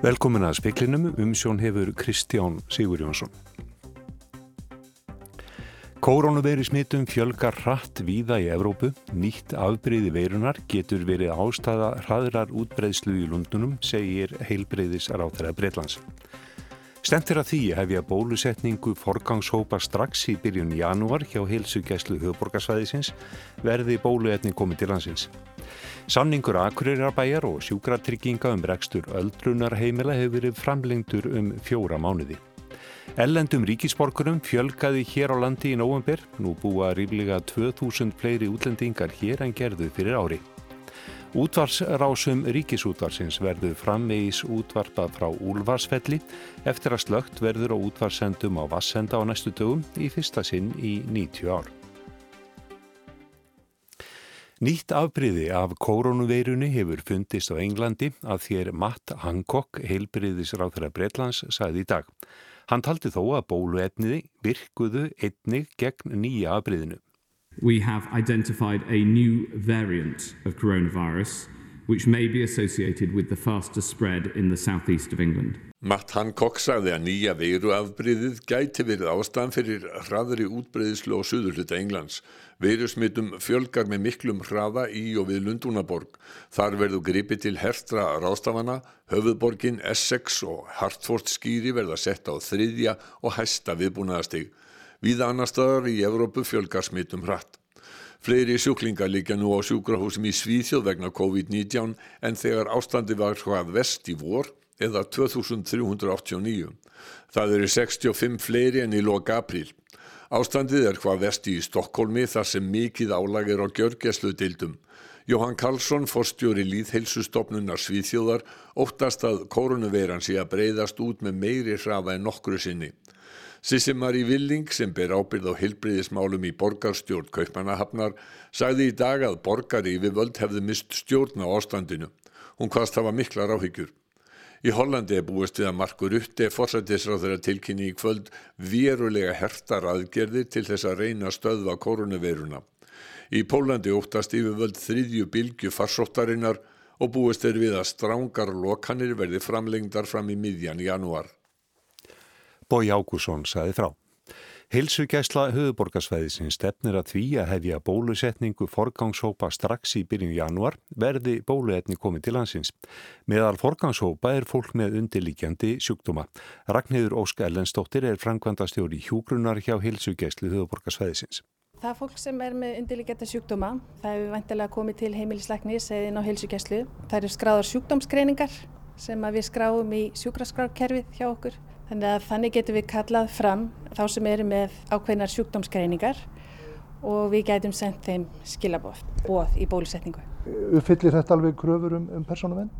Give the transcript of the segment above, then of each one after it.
Velkomin að speklinum um sjón hefur Kristján Sigur Jónsson. Koronaveri smittum fjölgar hratt víða í Evrópu. Nýtt afbreyði veirunar getur verið ástæða hraðrar útbreyðslu í Lundunum, segir heilbreyðis ráþæra Breitlands. Stentir að því hefja bólusetningu forgangshópa strax í byrjun janúar hjá heilsugæslu höfuborgarsvæðisins verði bóluetning komið til landsins. Samningur Akureyrarbæjar og sjúkratrygginga um rekstur öldrunarheimila hefur verið framlengtur um fjóra mánuði. Ellendum ríkisborgurum fjölgaði hér á landi í nóvember, nú búa ríflega 2000 fleiri útlendingar hér en gerðu fyrir ári. Útvarsrásum ríkisútvarsins verður frammeis útvarpað frá Úlvarsfelli eftir að slögt verður á útvarsendum á Vassenda á næstu dögum í fyrsta sinn í 90 ár. Nýtt afbríði af koronaveirunni hefur fundist á Englandi að þér Matt Hancock, heilbriðisráð þeirra Breitlands, sagði í dag. Hann taldi þó að bóluefniði virkuðu einnig gegn nýja afbríðinu. We have identified a new variant of coronavirus which may be associated with the faster spread in the southeast of England. Matt Hancock sagði að nýja veiruafbríðið gæti verið ástæðan fyrir hraðri útbreyðslu á suðurluta Englands. Veirusmittum fjölgar með miklum hraða í og við Lundúnaborg. Þar verður gripið til hertra rástafana, höfuðborgin Essex og Hartford skýri verða sett á þriðja og hæsta viðbúnaðastig. Víða annar staðar í Evrópu fjölgar smittum hratt. Fleiri sjúklingar líka nú á sjúkrahúsum í Svíþjóð vegna COVID-19 en þegar ástandi var hvað vest í vor eða 2389. Það eru 65 fleiri en í loka april. Ástandið er hvað vest í Stokkólmi þar sem mikið álagir á gjörgeslu dildum. Jóhann Karlsson, forstjóri líðheilsustofnunar Svíþjóðar, óttast að koronaveiran sé að breyðast út með meiri hrafa en nokkru sinni. Sissi Marí Villing sem ber ábyrð á hilbriðismálum í borgarstjórn Kaupmannahafnar sagði í dag að borgari við völd hefði mist stjórn á ástandinu. Hún hvaðst hafa miklar áhyggjur. Í Hollandi er búist við að Markur Rutte forsættisráð þeirra tilkynni í kvöld verulega hertar aðgerðir til þess að reyna stöðva koronaviruna. Í Pólandi óttast yfirvöld þriðju bylgu farsóttarinnar og búist er við að strángar lokanir verði framlengdar fram í miðjan í janúar. Bói Ágússon saði frá. Hilsugæsla höfuborgarsvæðisins stefnir að því að hefja bólusetningu forgangshópa strax í byrjun januar verði bóluetni komið til landsins. Meðal forgangshópa er fólk með undirlíkjandi sjúkdóma. Ragnhildur Ósk Ellensdóttir er frangvandastjóri hjúgrunar hjá Hilsugæslu höfuborgarsvæðisins. Það er fólk sem er með undirlíkjandi sjúkdóma. Það hefur vantilega komið til heimilisleiknis eða inn á Hilsugæslu. Það eru skráðar sjúkdómsgreiningar sem við skráum í sjúkraskrárkerfið hjá okkur Þannig að þannig getum við kallað fram þá sem eru með ákveðnar sjúkdómsgreiningar og við gætum sendt þeim skilabóð í bólusetningu. Uppfyllir þetta alveg kröfur um, um persónavend?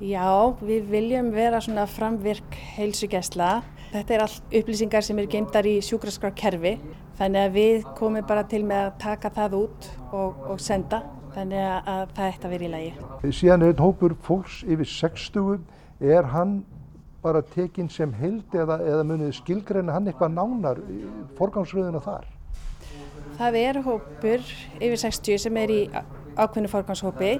Já, við viljum vera svona framvirk heilsugjæsla. Þetta er allt upplýsingar sem eru geimdar í sjúkraskrárkerfi þannig að við komum bara til með að taka það út og, og senda þannig að það ætti að vera í lagi. Síðan er einn hópur fólks yfir 60, er hann bara tekinn sem held eða, eða munið skilgreina hann eitthvað nánar forgangsröðuna þar? Það er hópur yfir 60 sem er í ákveðinu forgangshópi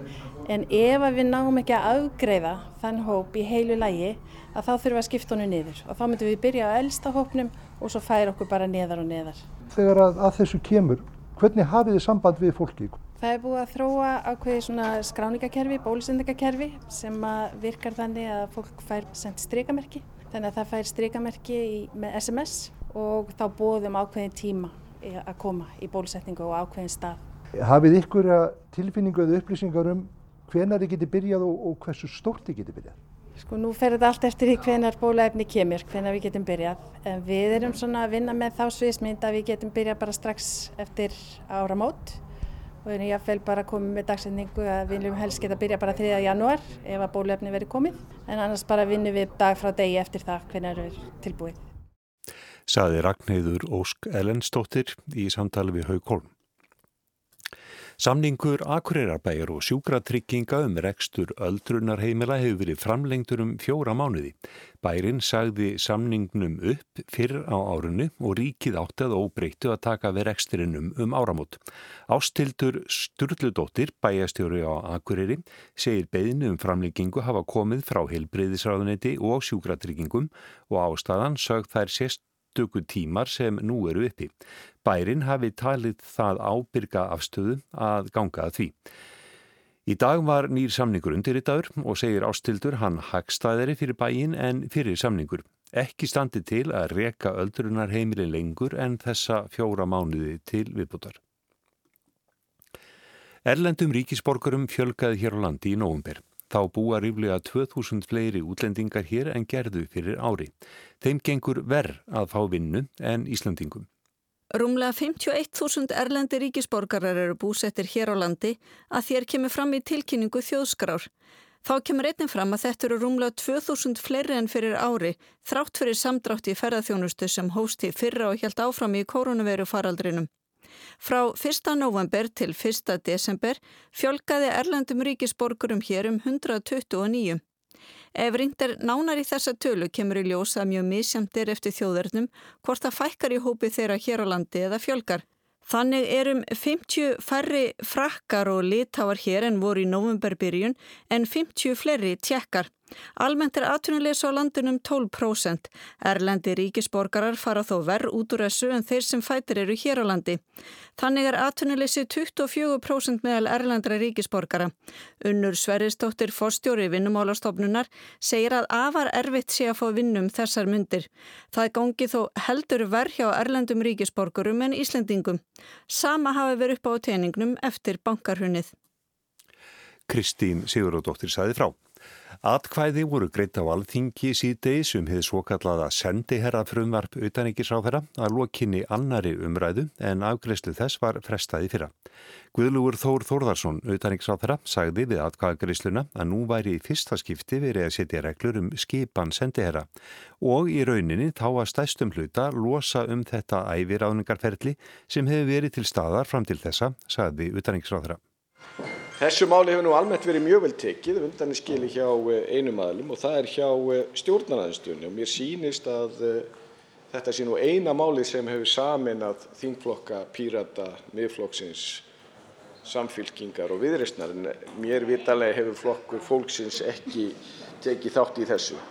en ef við náum ekki að afgreiða þann hóp í heilu lægi að þá þurfum við að skipta honum niður og þá myndum við byrja á elsta hópnum og svo færa okkur bara neðar og neðar. Þegar að, að þessu kemur, hvernig hafið þið samband við fólki? Það er búið að þróa ákveði svona skráningakerfi, bólusendingakerfi sem virkar þannig að fólk fær sendt streikamerki. Þannig að það fær streikamerki með SMS og þá bóðum ákveðin tíma að koma í bólusetningu og ákveðin stað. Hafið ykkur tilfinningu eða upplýsingar um hvenar þið getið byrjað og, og hversu stórt þið getið byrjað? Sko nú fer þetta allt eftir því hvenar bólaefni kemur, hvenar við getum byrjað. En við erum svona að vinna með þá sviðsmynd að við getum byrjað bara strax eftir áramót og við erum jáfnveil bara komið með dagsendingu að við viljum helst geta byrja bara 3. janúar ef að bólefni verið komið en annars bara vinnum við dag frá degi eftir það hvernig það er tilbúið. Saði Ragnhildur Ósk Ellensdóttir í samtali við Haugholm. Samningur Akureyrarbæjar og sjúkratrygginga um rekstur öldrunarheimila hefur verið framlengtur um fjóra mánuði. Bærin sagði samningnum upp fyrr á árunni og ríkið áttið og breyttu að taka við reksturinnum um áramót. Ástildur Sturludóttir, bæjastjóri á Akureyri, segir beðinu um framlengingu hafa komið frá heilbreyðisráðunetti og sjúkratryggingum og ástæðan sögð þær sérst stöku tímar sem nú eru uppi. Bærin hafi talið það ábyrga afstöðu að ganga að því. Í dag var nýr samningur undir í dagur og segir ástildur hann hagstaðari fyrir bæin en fyrir samningur. Ekki standi til að reka öldrunar heimili lengur en þessa fjóra mánuði til viðbútar. Erlendum ríkisborgarum fjölgaði hér á landi í nógumber. Þá búa ríflega 2000 fleiri útlendingar hér en gerðu fyrir ári. Þeim gengur verð að fá vinnu en Íslandingum. Rúmlega 51.000 erlendi ríkisborgarar eru búsettir hér á landi að þér kemur fram í tilkynningu þjóðskrár. Þá kemur einnig fram að þetta eru rúmlega 2000 fleiri en fyrir ári þrátt fyrir samdrátt í ferðarþjónustu sem hósti fyrra og helt áfram í koronaviru faraldrinum. Frá 1. november til 1. desember fjölgaði erlendum ríkisborgurum hér um 129. Ef ringdir nánar í þessa tölu kemur í ljós að mjög misjamtir eftir þjóðarnum hvort það fækkar í hópi þeirra hér á landi eða fjölgar. Þannig erum 50 færri frakkar og litáar hér en voru í novemberbyrjun en 50 fleiri tjekkar. Almennt er atvinnulegs á landunum 12%. Erlendi ríkisborgarar fara þó verð út úr þessu en þeir sem fætir eru hér á landi. Þannig er atvinnuleysi 24% meðal erlendra ríkisborgara. Unnur Sverristóttir Forstjóri vinnumálastofnunar segir að afar erfitt sé að fá vinnum þessar myndir. Það gangi þó heldur verð hjá erlendum ríkisborgarum en Íslendingum. Sama hafi verið upp á teiningnum eftir bankarhunnið. Kristín Sigurðardóttir saði frá. Atkvæði voru greitt á alþingi síðdeis um hefði svokallaða sendiherra frumvarp utanengisráðherra að lokinni annari umræðu en afgreðslu þess var frestaði fyrra. Guðlugur Þór Þórðarsson, utanengisráðherra, sagði við atkvæðagreiðsluna að nú væri í fyrsta skipti verið að setja reglur um skipan sendiherra og í rauninni þá að stæstum hluta losa um þetta æviráðningarferli sem hefði verið til staðar fram til þessa, sagði utanengisráðherra. Þessu máli hefur nú almennt verið mjög vel tekið undan í skili hjá eh, einum aðlum og það er hjá eh, stjórnarnaðinstunni og mér sýnist að eh, þetta sé nú eina máli sem hefur saminað þingflokka, pírata, miðflokksins, samfylkingar og viðreysnar en mér vitalega hefur flokkur fólksins ekki tekið þátt í þessu.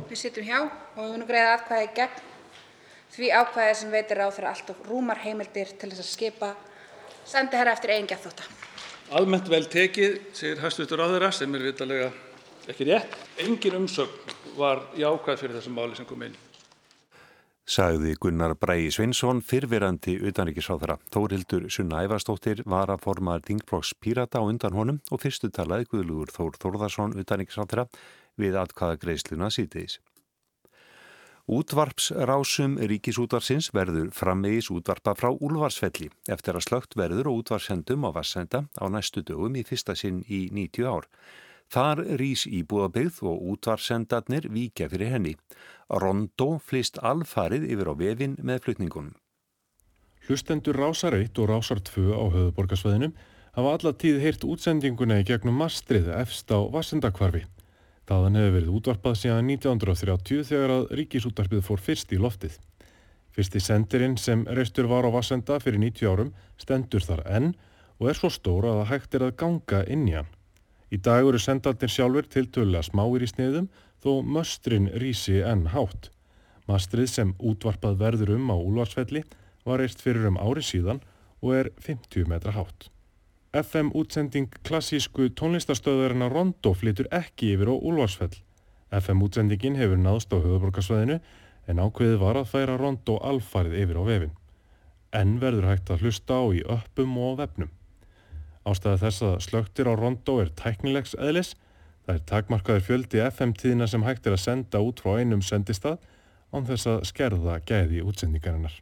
Við sittum hjá og við munum greiða atkvæði gegn því ákvæði sem veitir ráð fyrir allt og rúmar heimildir til þess að skipa sendiherra eftir eigin gæþóta. Almennt vel tekið, segir hæstv. ráðherra, sem er vitanlega ekki rétt. Engin umsögn var jákvæð fyrir þessum máli sem kom inn. Sagði Gunnar Bræi Svinsson, fyrfirandi utanrikiðsráðara. Þórildur Sunna Ævarstóttir var að forma Dingflokks Pírata á undan honum og fyrstu talaði Guðlugur Þór Þórðarsson utanrikiðsráðara við atkvaða greiðsluna síðdeis. Útvarpsrásum ríkisútvarsins verður framvegis útvarpa frá Úlvarsfelli eftir að slögt verður og útvarsendum á Vassenda á næstu dögum í fyrsta sinn í 90 ár. Þar rýs íbúðabyggð og útvarsendarnir víkja fyrir henni. Rondó flist alfarið yfir á vefin með flutningunum. Hlustendur Rásar 1 og Rásar 2 á höfuborgarsvæðinum hafa alla tíð heyrt útsendinguna í gegnum mastrið efst á Vassendakvarfi. Þaðan hefur verið útvarpað síðan 1930 þegar að ríkisútvarpið fór fyrst í loftið. Fyrsti sendirinn sem reistur var á Vassenda fyrir 90 árum stendur þar enn og er svo stóra að það hægt er að ganga inn í hann. Í dag eru sendarnir sjálfur til tölulega smáir í sniðum þó möstrin rísi enn hátt. Mastrið sem útvarpað verður um á Úlvarsfelli var reist fyrir um ári síðan og er 50 metra hátt. FM-útsending klassísku tónlistarstöðurinn að Rondó flytur ekki yfir á Úlvarsfell. FM-útsendingin hefur náðst á höfuborgarsvæðinu en ákveðið var að færa Rondó alfarið yfir á vefin. En verður hægt að hlusta á í öppum og vefnum. Ástæða þess að slögtir á Rondó er tæknilegs eðlis. Það er takmarkaður fjöldi FM-tíðina sem hægt er að senda út frá einum sendistað án þess að skerða gæði útsendingarinnar.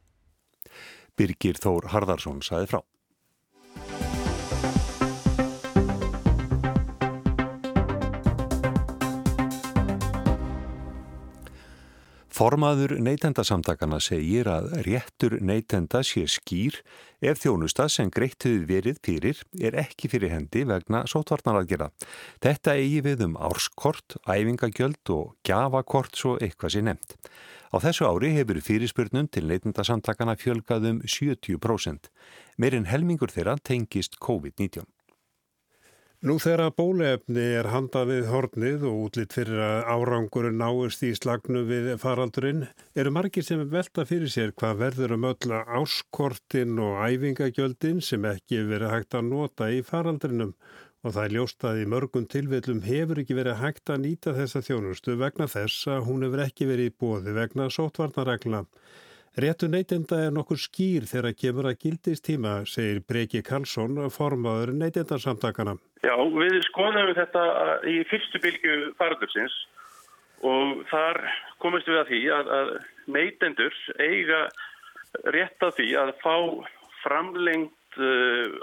Birgir Þór Harðarsson saði frá. Formaður neytendasamtakana segir að réttur neytenda sé skýr ef þjónusta sem greittuð verið fyrir er ekki fyrir hendi vegna sótvarnaraðgjera. Þetta eigi við um árskort, æfingagjöld og gjafakort svo eitthvað sé nefnt. Á þessu ári hefur fyrirspurnum til neytendasamtakana fjölgað um 70%. Meirinn helmingur þeirra tengist COVID-19. Nú þegar bólefni er handað við hornið og útlitt fyrir að árangurinn náist í slagnu við faraldurinn eru margir sem velta fyrir sér hvað verður um öll áskortin og æfingagjöldin sem ekki verið hægt að nota í faraldurinnum og það er ljóst að í mörgum tilvillum hefur ekki verið hægt að nýta þessa þjónustu vegna þess að hún hefur ekki verið í bóði vegna sótvarnaregla. Réttu neytenda er nokkur skýr þegar kemur að gildist tíma, segir Breki Karlsson, formadur neytendarsamtakana. Já, við skoðum þetta í fyrstu bylgu farðursins og þar komist við að því að, að neytendur eiga rétt að því að fá framlengt uh,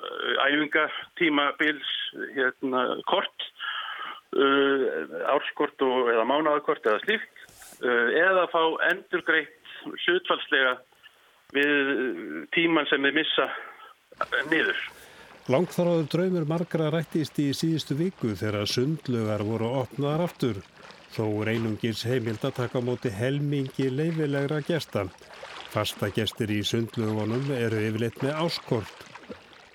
æfingatímabils hérna, kort, uh, árskort og, eða mánaðarkort eða slíkt uh, eða fá endurgreitt hlutfalslega við tíman sem við missa niður. Langþráður draumur margra rættist í síðustu viku þegar sundlugar voru opnaðar aftur. Þó reynungins heimild að taka móti helmingi leifilegra gesta. Fasta gestir í sundlugunum eru yfirleitt með áskort.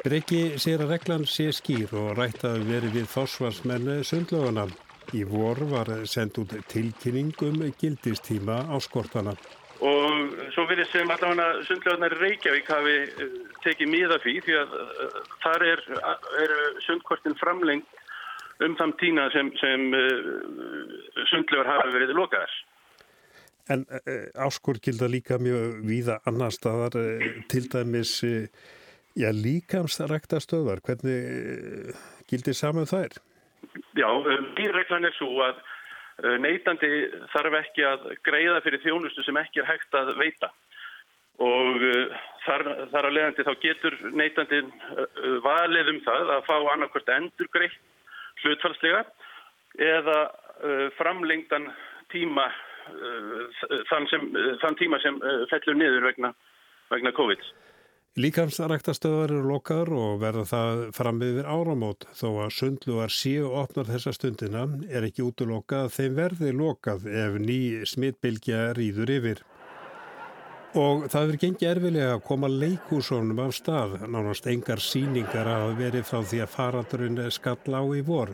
Breki sér að reglan sé skýr og rættaði verið við fásvarsmennu sundluguna. Í vor var sendt út tilkynning um gildistíma áskortana og svo verður sem allavega sundlegarnar Reykjavík hafi tekið miða fyrir því að uh, þar er, er sundkortin framleng um þann tína sem, sem uh, sundlegar hafi verið lokaðar. En uh, áskur gilda líka mjög víða annar staðar, til dæmis já, líkamsrækta stöðar. Hvernig gildir saman þær? Já, dýrreglan er svo að Eh, Neitandi þarf ekki að greiða fyrir þjónustu sem ekki er hægt að veita og eh, þar, þar að leiðandi þá getur neitandi eh, valið um það að fá annarkvært endur greitt hlutfalslega eða framlengdan tíma þann, sem, þann tíma sem fellur niður vegna, vegna COVID. Líkamsræktastöðar eru lokaður og verða það fram yfir áramót þó að sundlugar síu opnar þessa stundina er ekki útlokað að þeim verði lokað ef ný smittbylgja rýður yfir. Og það verður gengið erfilega að koma leikúsónum af stað, nánast engar síningar að veri frá því að faraldurinn skall á í vor.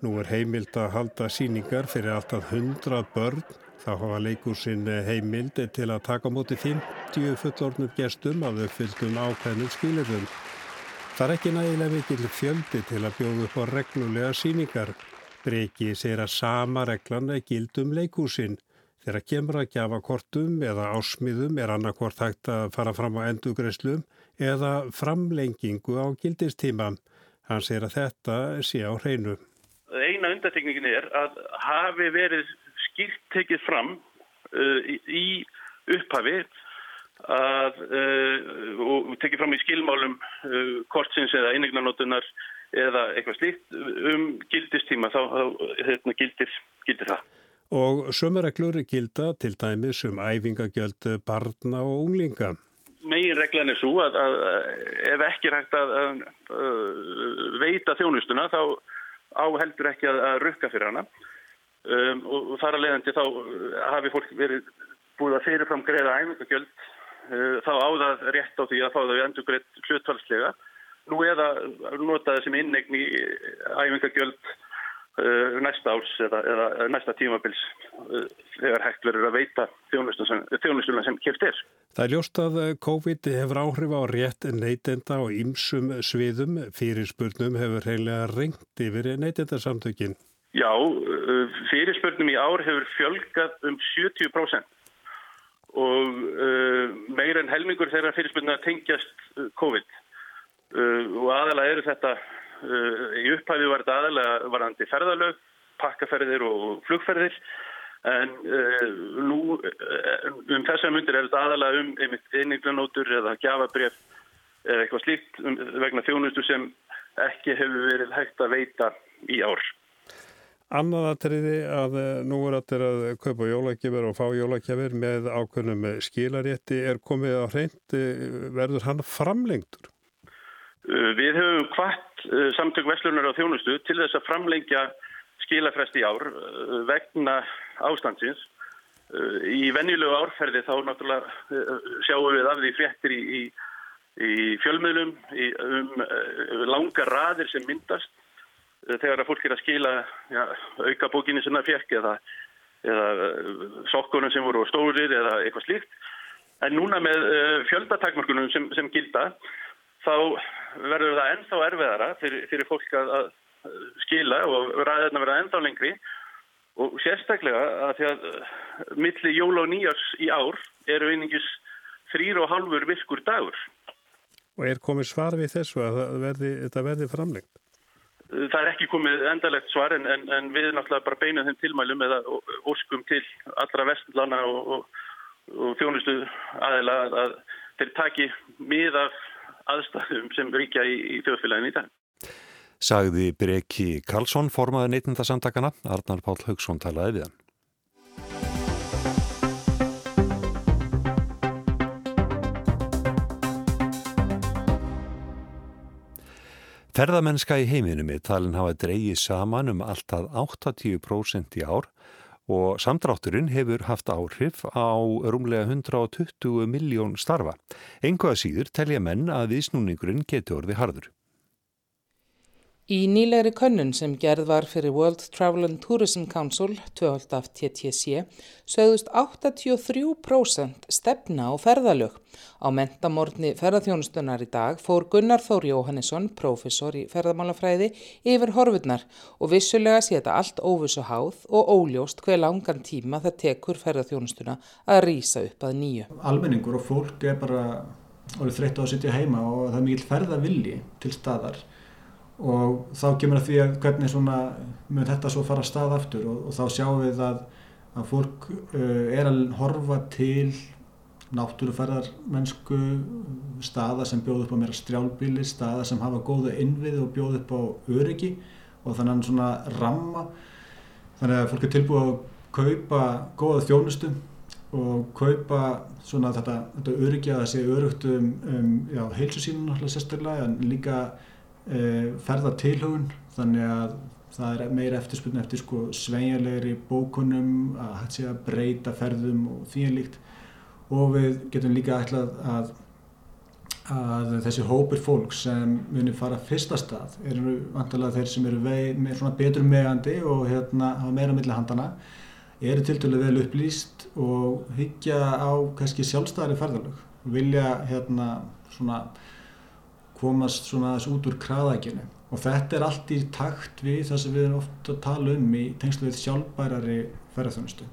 Nú er heimilt að halda síningar fyrir alltaf 100 börn Þá hafa leikursinn heimild til að taka móti 50 fullornum gestum af uppfylltum ákveðnum skilirðum. Það er ekki nægilega mikil fjöldi til að bjóða upp á reglulega síningar. Breki segir að sama reglan er gildum leikursinn. Þegar kemur að gjafa kortum eða ásmiðum er annarkvort hægt að fara fram á endugreislum eða framlengingu á gildistíma. Hann segir að þetta sé á hreinu. Eina undatekningin er að hafi verið skýrt tekið fram uh, í upphafi að, uh, og tekið fram í skilmálum uh, kortsins eða einegnarnotunar eða eitthvað slíkt um gildistíma þá, þá hérna, gildir, gildir það. Og sömurreglur gilda til dæmis um æfingagjöld barna og unglinga. Megin reglan er svo að, að ef ekki hægt að, að veita þjónustuna þá áheldur ekki að rukka fyrir hana um, og, þar að leiðandi þá uh, hafi fólk verið búið að fyrirfram greiða æfingagjöld uh, þá áðað rétt á því að fá við endur greitt hlutvalslega nú eða notaði sem innegn í æfingagjöld næsta áls eða, eða næsta tímabils uh, þegar hægt verður að veita þjónustuna sem kæft er. Það er ljóst að COVID hefur áhrif á rétt neytenda og ýmsum sviðum fyrir spurnum hefur heimlega rengt yfir neytendasamtökinn. Já, uh, fyrirspörnum í ár hefur fjölgat um 70% og uh, meir en helmingur þeirra fyrirspörnum að tengjast uh, COVID og aðalega eru þetta, í upphæfi var þetta aðalega varandi ferðalög, pakkaferðir og flugferðir en nú um þessar myndir er þetta aðalega um einniglanótur eða gjafabref eða eitthvað slíkt um, vegna þjónustu sem ekki hefur verið hægt að veita í ár. Annað aðtriði að nú er allir að kaupa jólakefir og fá jólakefir með ákveðnum skilarétti er komið á hreint, verður hann framlengtur? Við höfum hvart samtök Vestlunar á þjónustu til þess að framlengja skilafrest í ár vegna ástandsins. Í venjulegu árferði þá náttúrulega sjáum við af því fréttir í, í, í fjölmiðlum í, um langa raðir sem myndast þegar að fólk er að skila já, auka bókinni sem það fekk eða, eða sokkunum sem voru stórir eða eitthvað slíkt. En núna með fjöldatakmörkunum sem, sem gilda þá verður það ennþá erfiðara fyrir, fyrir fólk að, að skila og ræðina verða ennþá lengri og sérstaklega að því að milli jól og nýjars í ár eru einingis þrýr og halvur virkur dagur. Og er komið svar við þessu að verði, þetta verði framlengt? Það er ekki komið endalegt svar en, en, en við náttúrulega bara beinum þeim tilmælum eða óskum til allra vestlana og, og, og þjónustu aðeila að, að þeir taki mið af aðstæðum sem ríkja í, í þjóðfélaginu í dag. Sagði Breki Karlsson, formaði neytindasamtakana, Arnar Pál Haugsson talaði við hann. Ferðamennska í heiminum er talin hafa dreyið saman um alltaf 80% í ár og samdrátturinn hefur haft áhrif á rúmlega 120 miljón starfa. Engu að síður telja menn að viðsnúningurinn getur orði harður. Í nýlegri könnun sem gerð var fyrir World Travel and Tourism Council, 12 af TTC, sögðust 83% stefna á ferðalög. Á mentamorni ferðarþjónustunar í dag fór Gunnar Þór Jóhannesson, profesor í ferðamálafræði, yfir horfurnar og vissulega sé þetta allt óvissu háð og óljóst hver langan tíma það tekur ferðarþjónustuna að rýsa upp að nýju. Almenningur og fólk er bara orðið þreytt á að sitja heima og það er mikil ferðavilli til staðar og þá kemur að því að hvernig svona mun þetta svo fara að stað aftur og, og þá sjáum við að, að fólk uh, er að horfa til náttúruferðar mennsku staða sem bjóð upp á meira strjálbíli, staða sem hafa góða innvið og bjóð upp á öryggi og þannig svona ramma. Þannig að fólk er tilbúið að kaupa góða þjónustu og kaupa svona þetta, þetta öryggi að það sé örugt um, um heilsusínun alltaf sérstaklega en líka ferða tilhugun þannig að það er meira eftirspunni eftir sko sveigjarlegri bókunum að hægt sé að breyta ferðum og því en líkt. Og við getum líka ætlað að, að þessi hópir fólk sem munir fara fyrsta stað eru vantilega þeir sem eru vei, með svona betur megandi og hérna hafa meira millir handana eru til dælu vel upplýst og hyggja á kannski sjálfstæðari ferðalög. Vilja hérna svona komast svona aðeins út úr kraðækjunu og þetta er allt í takt við það sem við erum ofta að tala um í tengslu við sjálfbærari ferðarþjónustu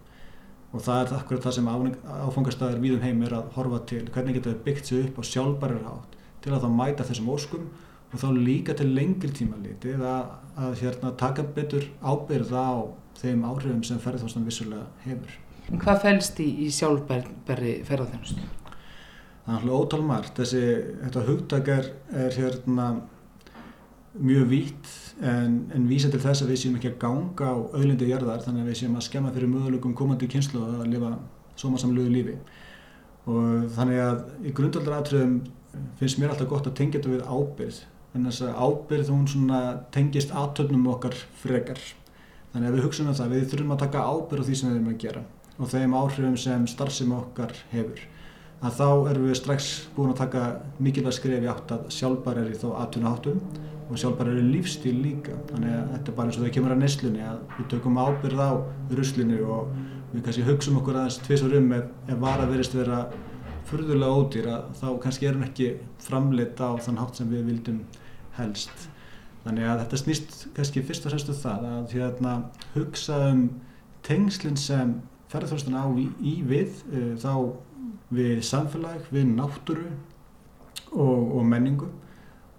og það er akkurat það sem áfangastæðir víðum heim er að horfa til hvernig við byggt sér upp á sjálfbærar hátt til að þá mæta þessum óskum og þá líka til lengri tíma litið að, að hérna, taka betur ábyrða á þeim áhrifum sem ferðarþjónustan vissulega hefur. En hvað fælst í, í sjálfbæri ferðarþjónustu? Það er alltaf ótalmart þessi, þetta hugtak er, er hérna mjög vít en, en vísa til þess að við séum ekki að ganga á auðlindi jörðar þannig að við séum að skemma fyrir möguleikum komandi kynslu að lifa sómasamluðu lífi. Og þannig að í grundaldra aðtröðum finnst mér alltaf gott að tengja þetta við ábyrð en þess að ábyrð hún svona tengist aðtöfnum okkar frekar. Þannig að við hugsaum um það við þurfum að taka ábyrð á því sem við erum að gera og þeim áhrifum sem starfsemi okkar hefur að þá erum við strax búin að taka mikilvæg skref í átt að sjálfbæri er í þó atvinnuháttum og sjálfbæri er í lífstíl líka. Þannig að þetta er bara eins og það kemur að neslunni að við tökum ábyrð á ruslinu og við kannski hugsaum okkur aðeins tviðsvar um ef, ef vara verist vera fyrðulega ódýr að þá kannski erum ekki framleitt á þann hátt sem við vildum helst. Þannig að þetta snýst kannski fyrst og semstu um það að hérna, hugsa um tengslinn sem ferðarþjóðstan á í, í við uh, þá við samfélag, við náttúru og, og menningu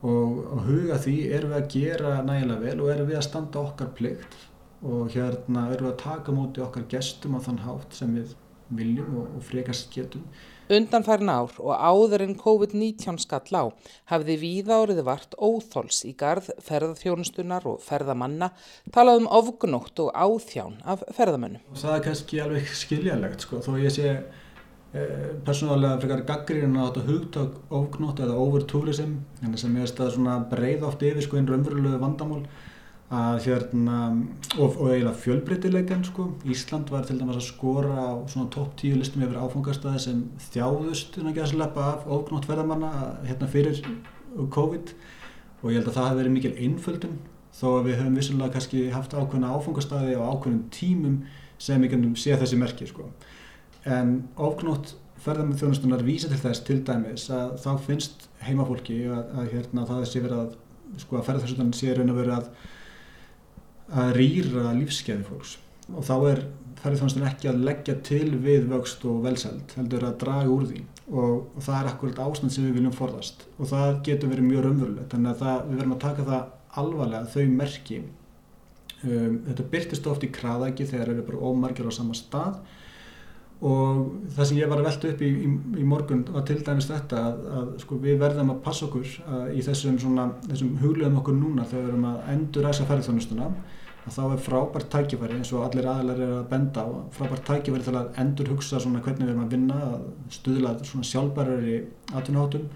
og, og huga því erum við að gera nægilega vel og erum við að standa okkar plikt og hérna erum við að taka múti okkar gestum á þann hátt sem við viljum og, og frekast getum Undanfærin ár og áður en COVID-19 skall á hafði víða áriði vart óþóls í garð ferðarþjónustunar og ferðamanna talað um ofgnótt og áþján af ferðamönnum. Það er kannski alveg skiljanlegt sko, þó ég sé eh, persónulega frekar gaggrinn á þetta hugtak ofgnótt eða overtourism, sem er að breið oft yfir sko einn raunverulegu vandamál að hérna og, og eiginlega fjölbreytileikan sko. Ísland var til dæmis að skora á svona topp tíu listum yfir áfangastæði sem þjáðust innan gæðslepa af ofgnótt ferðamanna hérna fyrir COVID. Og ég held að það hefði verið mikil einföldun þó að við höfum vissulega kannski haft ákveðna áfangastæði og ákveðnum tímum sem kannum sé þessi merki sko en ofgnótt ferðarþjónustunar vísa til þess til dæmis að þá finnst heimafólki að, að hérna það sé verið að sko að ferðarþjónustunar sé raun að vera að að rýra lífskeiði fólks. Og þá er ferðarþjónustin ekki að leggja til við vöxt og velsælt heldur að draga úr því. Og, og það er akkurat ástand sem við viljum forðast. Og það getur verið mjög raunverulegt. Þannig að það, við verðum að taka það alvarlega þau merki. Um, þetta byrtist oft í kraðæki þegar eru bara ómargir á sama stað og það sem ég var að velta upp í, í, í morgun var til dæmis þetta að, að sko, við verðum að passa okkur að, í þessum, þessum hugluðum okkur núna þegar við erum að endur þessa ferðarþjónustuna að þá er frábært tækifæri eins og allir aðlar er að benda á frábært tækifæri til að endur hugsa hvernig við erum að vinna, að stuðla sjálfbærari atvinnuhátum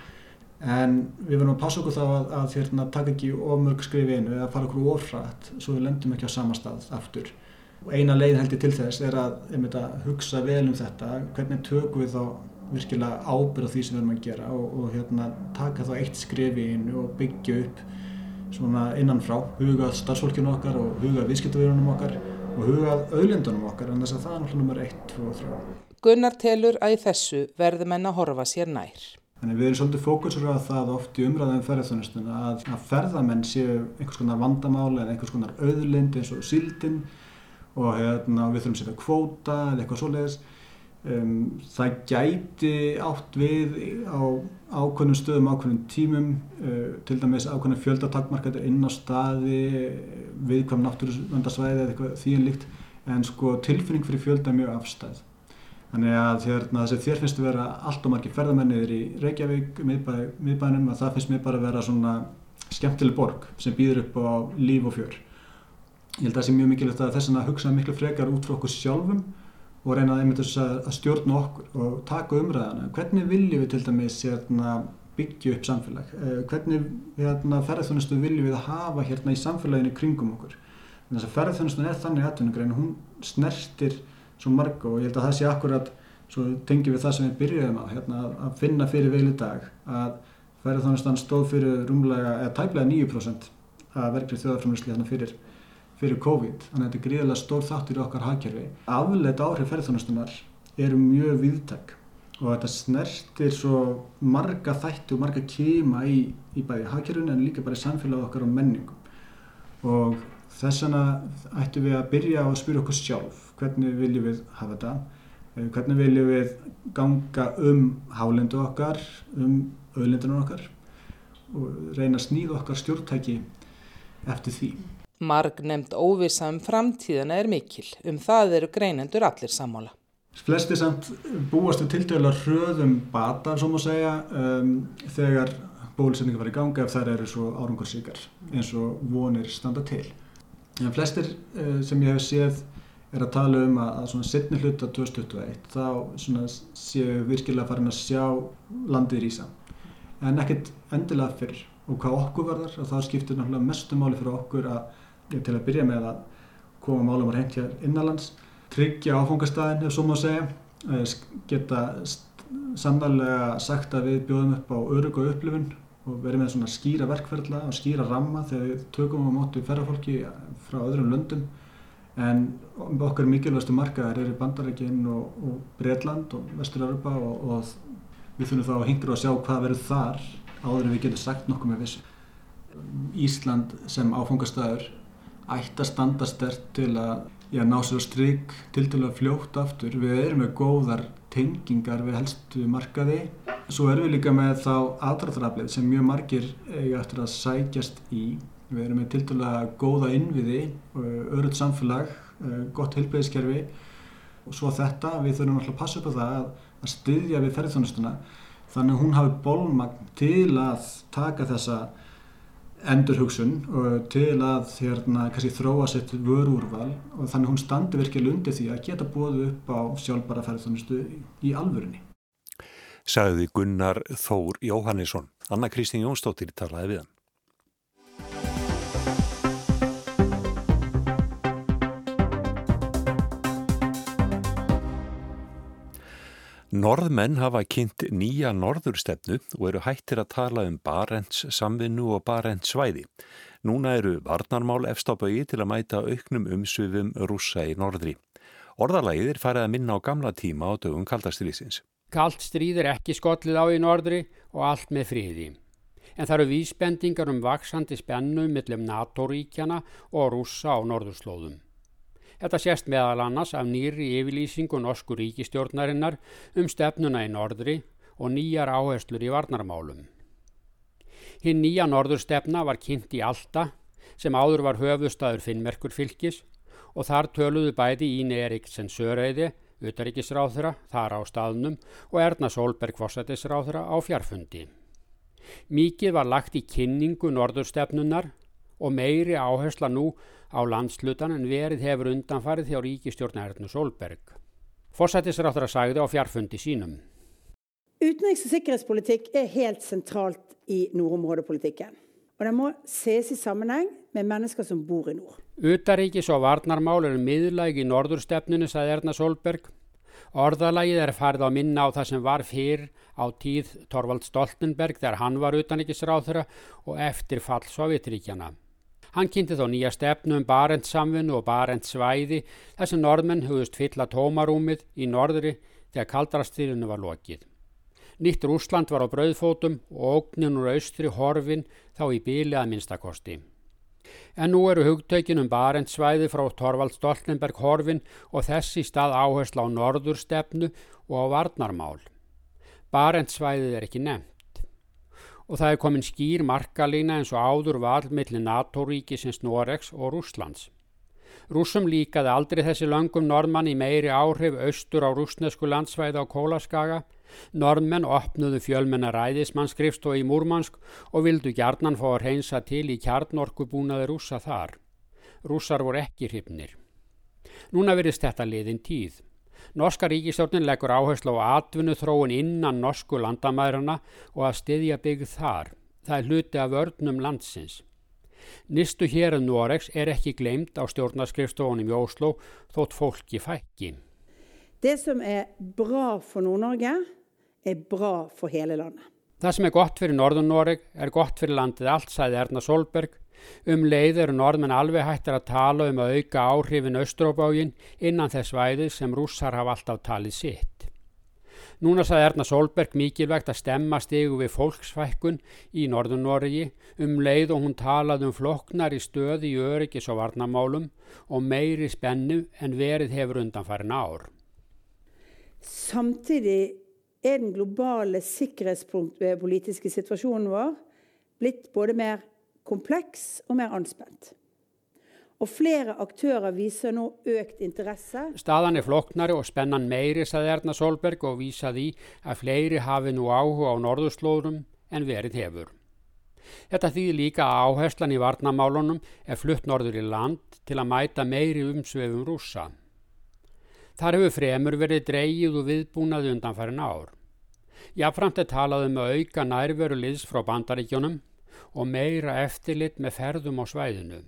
en við verðum að passa okkur þá að, að hérna, taka ekki ofmörg skrif einu eða fara okkur ofrætt svo við lendum ekki á sama stað aftur og eina leið held ég til þess er að, að hugsa vel um þetta hvernig tökum við þá virkilega ábyrð á því sem við erum að gera og, og hérna, taka þá eitt skrif í einu og byggja upp svona innanfrá, hugað starfsfólkinu okkar og hugað viðskiptavirunum okkar og hugað auðlindunum okkar en þess að það er náttúrulega nummer 1, 2 og 3. Gunnar telur að í þessu verður menn að horfa sér nær. Þannig við erum svolítið fókusur á það oft í umræðum ferðarþjónustuna að, að ferðamenn séu einhvers konar vandamáli eða einhvers konar auðlind eins og síldin og hérna, við þurfum að setja kvóta eða eitthvað svoleiðis Um, það gæti átt við á ákveðnum stöðum, ákveðnum tímum, uh, til dæmis ákveðnum fjöldatakmarkaður inn á staði, viðkvæm náttúruvöndarsvæði eða eitthvað þvíin líkt, en sko tilfinning fyrir fjölda er mjög afstæð. Þannig að hérna, þess að þér finnst að vera allt og margir ferðarmenniðir í Reykjavík, miðbæ, miðbænum, að það finnst mér bara að vera svona skemmtileg borg sem býður upp á líf og fjör. Ég held að það sé mjög mikilvægt að þess að hugsa miklu frekar út frá okkur sjálfum og reyna að stjórna okkur og taka umræðana. Hvernig viljum við til dæmis hérna, byggja upp samfélag? Eh, hvernig hérna, ferðarþjónustu viljum við hafa hérna í samfélaginu kringum okkur? Þess að ferðarþjónustun er þannig aðtunugrein, hún snertir svo marga og ég held að það sé akkurat, svo tengjum við það sem við byrjuðum á, hérna, að finna fyrir veil í dag, að ferðarþjónustan stóð fyrir rúmlega, eða tæplega 9% að verkefni þjóðarframlýsli hérna fyrir fyrir COVID, þannig að þetta er gríðilega stór þáttur í okkar hagkerfi. Afleitt áhrif ferðarþjónustunar eru mjög viðtæk og þetta snertir svo marga þætti og marga kema í, í bæði hagkerfinu en líka bara í samfélag okkar og menningum. Og þess vegna ættum við að byrja á að spyrja okkur sjálf hvernig viljum við hafa þetta, eh, hvernig viljum við ganga um hálendu okkar, um auðlendunum okkar og reyna að snýða okkar stjórntæki eftir því. Marg nefnd óvisa um framtíðana er mikil, um það eru greinendur allir sammála. Flesti samt búast við tildöðulega hröðum batar, svo má segja, um, þegar bólusetningar var í ganga ef þær eru svo árangarsíkar eins og vonir standa til. En flestir uh, sem ég hef séð er að tala um að, að svona setni hluta 2021 þá séu virkilega farin að sjá landið í Ísa en ekkert endilega fyrr og hvað okkur verðar og það skiptir náttúrulega mestu máli fyrir okkur að til að byrja með að koma málum að reynd hér innanlands, tryggja áfangastæðin ef svo má segja, eh, geta sannarlega sagt að við bjóðum upp á örug og upplifun og verðum með svona skýra verkferðla og skýra ramma þegar við tökum á móti ferrafólki frá öðrum löndum. En okkar mikilvægastu markaðar eru Bandarækinn og, og Breitland og Vestur-Europa og, og við þurfum þá að hingra og sjá hvað verður þar áður en við getum sagt nokkuð með vissu. Ísland sem áfangastæður ætti að standa stert til að já, ná sér stryk til til að fljóta aftur. Við erum með góðar tengingar við helstu markaði. Svo erum við líka með þá aðdraðraflið sem mjög margir eiga eftir að sækjast í. Við erum með til til að góða innviði, öruð samfélag, gott heilbreyðiskerfi og svo þetta, við þurfum alltaf að passa upp á það að að styðja við ferðarþjónustuna þannig að hún hafi bólmagn til að taka þessa endurhugsun til að hérna, þróa sér til vörúrval og þannig hún standi virkilega undir því að geta bóðu upp á sjálfbara ferðarþjónustu í alvörunni. Sagði Gunnar Þór Jóhannesson. Anna Kristín Jónsdóttir talaði við hann. Norðmenn hafa kynnt nýja norðurstefnu og eru hættir að tala um Barents samvinnu og Barents svæði. Núna eru varnarmál efstabögi til að mæta auknum umsvifum rúsa í norðri. Orðalagið er farið að minna á gamla tíma á dögum kaldastriðsins. Kalt stríð er ekki skollið á í norðri og allt með friði. En það eru vísbendingar um vaksandi spennu millum NATO-ríkjana og rúsa á norðurslóðum. Þetta sést meðal annars af nýri yfirlýsingu norsku ríkistjórnarinnar um stefnuna í norðri og nýjar áherslur í varnarmálum. Hinn nýja norðurstefna var kynnt í Alta sem áður var höfustadur Finnmerkur fylgis og þar töluðu bæði Íni Eriksen Söröyði, utaríkisráþura, þar á staðnum og Erna Solberg Fossætisráþura á fjarfundi. Mikið var lagt í kynningu norðurstefnunar og meiri áhersla nú á landslutan en verið hefur undanfarið þjá ríkistjórn Ernu Solberg. Forsættisráttur að sagði á fjarfundi sínum. Utenriks- og sikkerhetspolitikk er helt sentralt i nordområdepolitikken. Og det må ses i sammenheng með mennesker som bor i nord. Utaríkis og varnarmál eru miðlæg í norðurstefnunu, sagði Erna Solberg. Orðalagið er farið að minna á það sem var fyrr á tíð Torvald Stoltenberg þegar hann var utaníkisráþura og eftir fall Sovjetríkjana. Hann kynnti þó nýja stefnu um Barents samfunnu og Barents svæði þar sem norðmenn hugust fylla tómarúmið í norðri þegar kaldrastýrinu var lokið. Nýtt Rúsland var á brauðfótum og ógnin úr austri horfin þá í bíli að minnstakosti. En nú eru hugtökin um Barents svæði frá Torvald Stoltenberg horfin og þessi stað áhersla á norðurstefnu og á varnarmál. Barents svæðið er ekki nefnt og það er komin skýr markalína eins og áður val millir NATO-ríkisins Noregs og Rúslands. Rúsum líkaði aldrei þessi langum norðmann í meiri áhrif austur á rúsnesku landsvæði á Kólaskaga. Norðmenn opnuðu fjölmenna ræðismannsskrifstof í Múrmansk og vildu gjarnan fá að reynsa til í kjarnorkubúnaði rúsa þar. Rúsar voru ekki hrifnir. Núna verðist þetta liðin tíð. Norska ríkistjórnin leggur áherslu á atvinnu þróun innan norsku landamærarna og að styðja byggð þar. Það er hluti af vörnum landsins. Nistu hér en Noregs er ekki glemt á stjórnarskrifstofunum í Óslo þótt fólki fækki. Det som er bra for Nord-Norge er bra for hele landet. Það sem er gott fyrir Norðun-Noreg er gott fyrir landið allt, sæði Erna Solberg Um leið eru norðmenn alveg hættir að tala um að auka áhrifin Östróbágin innan þess væði sem rússar hafa alltaf talið sitt. Núna saði Erna Solberg mikilvægt að stemma stegu við fólksfækkun í Norðunnoregi um leið og hún talaði um flokknar í stöði í öryggis og varnamálum og meiri spennu en verið hefur undanfærin ár. Samtidig er den globale sikkerhetspolitiske situasjonen vår blitt både mer kompleks og mer anspent. Og flere aktører viser nå økt interesse. Staðan er floknari og spennan meiri, saði Erna Solberg og vísaði að fleiri hafi nú áhuga á norðurslóðum en verið hefur. Þetta þýðir líka að áherslan í varnamálunum er flutt norður í land til að mæta meiri umsvefum rúsa. Þar hefur fremur verið dreyið og viðbúnaði undanfærin ár. Jáframt er talað um að auka nærveru liðs frá bandaríkjónum og meira eftirlit með ferðum á svæðinu.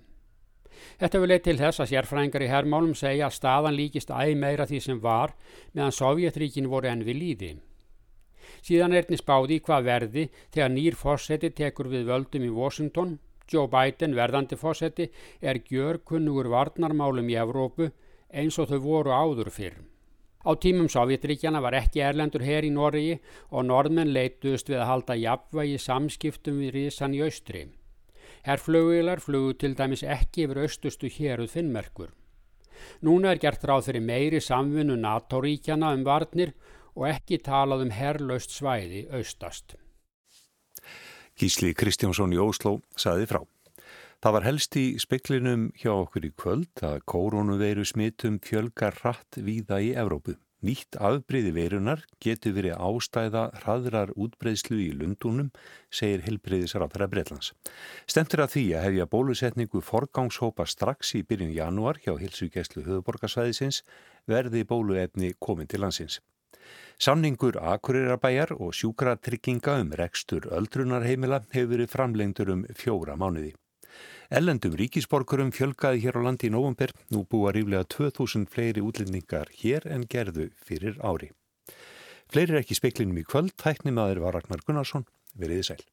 Þetta vil leið til þess að sérfræðingar í herrmálum segja að staðan líkist æg meira því sem var meðan Sovjetríkin voru enn við líði. Síðan er einnig spáði hvað verði þegar nýr fósetti tekur við völdum í Washington. Joe Biden, verðandi fósetti, er gjörkunnugur varnarmálum í Evrópu eins og þau voru áður fyrr. Á tímum Sovjetríkjana var ekki erlendur her í Noregi og norðmenn leituðust við að halda jafnvægi samskiptum við risan í austri. Herrflöguilar flugu til dæmis ekki yfir austustu héruð finnmerkur. Núna er gert ráð fyrir meiri samvinnu NATO-ríkjana um varnir og ekki talað um herrlaust svæði austast. Gísli Kristjánsson í Ósló saði frá. Það var helst í speklinum hjá okkur í kvöld að koronaveiru smittum fjölgar rætt víða í Evrópu. Nýtt afbreyði verunar getur verið ástæða hraðrar útbreyðslu í Lundunum, segir helbreyðisráþara Breitlands. Stemtur að því að hefja bólusetningu forgangshópa strax í byrjun janúar hjá hilsugjæslu höfuborgarsvæðisins verði bóluefni komin til landsins. Samningur Akureyrabæjar og sjúkratrygginga um rekstur öldrunarheimila hefur verið framlengtur um fjóra mánuði. Ellendum ríkisborgurum fjölgaði hér á landi í nóvumber, nú búa ríflega 2000 fleiri útlendingar hér en gerðu fyrir ári. Fleiri er ekki speklinum í kvöld, tæknimaður var Ragnar Gunnarsson, veriði sæl.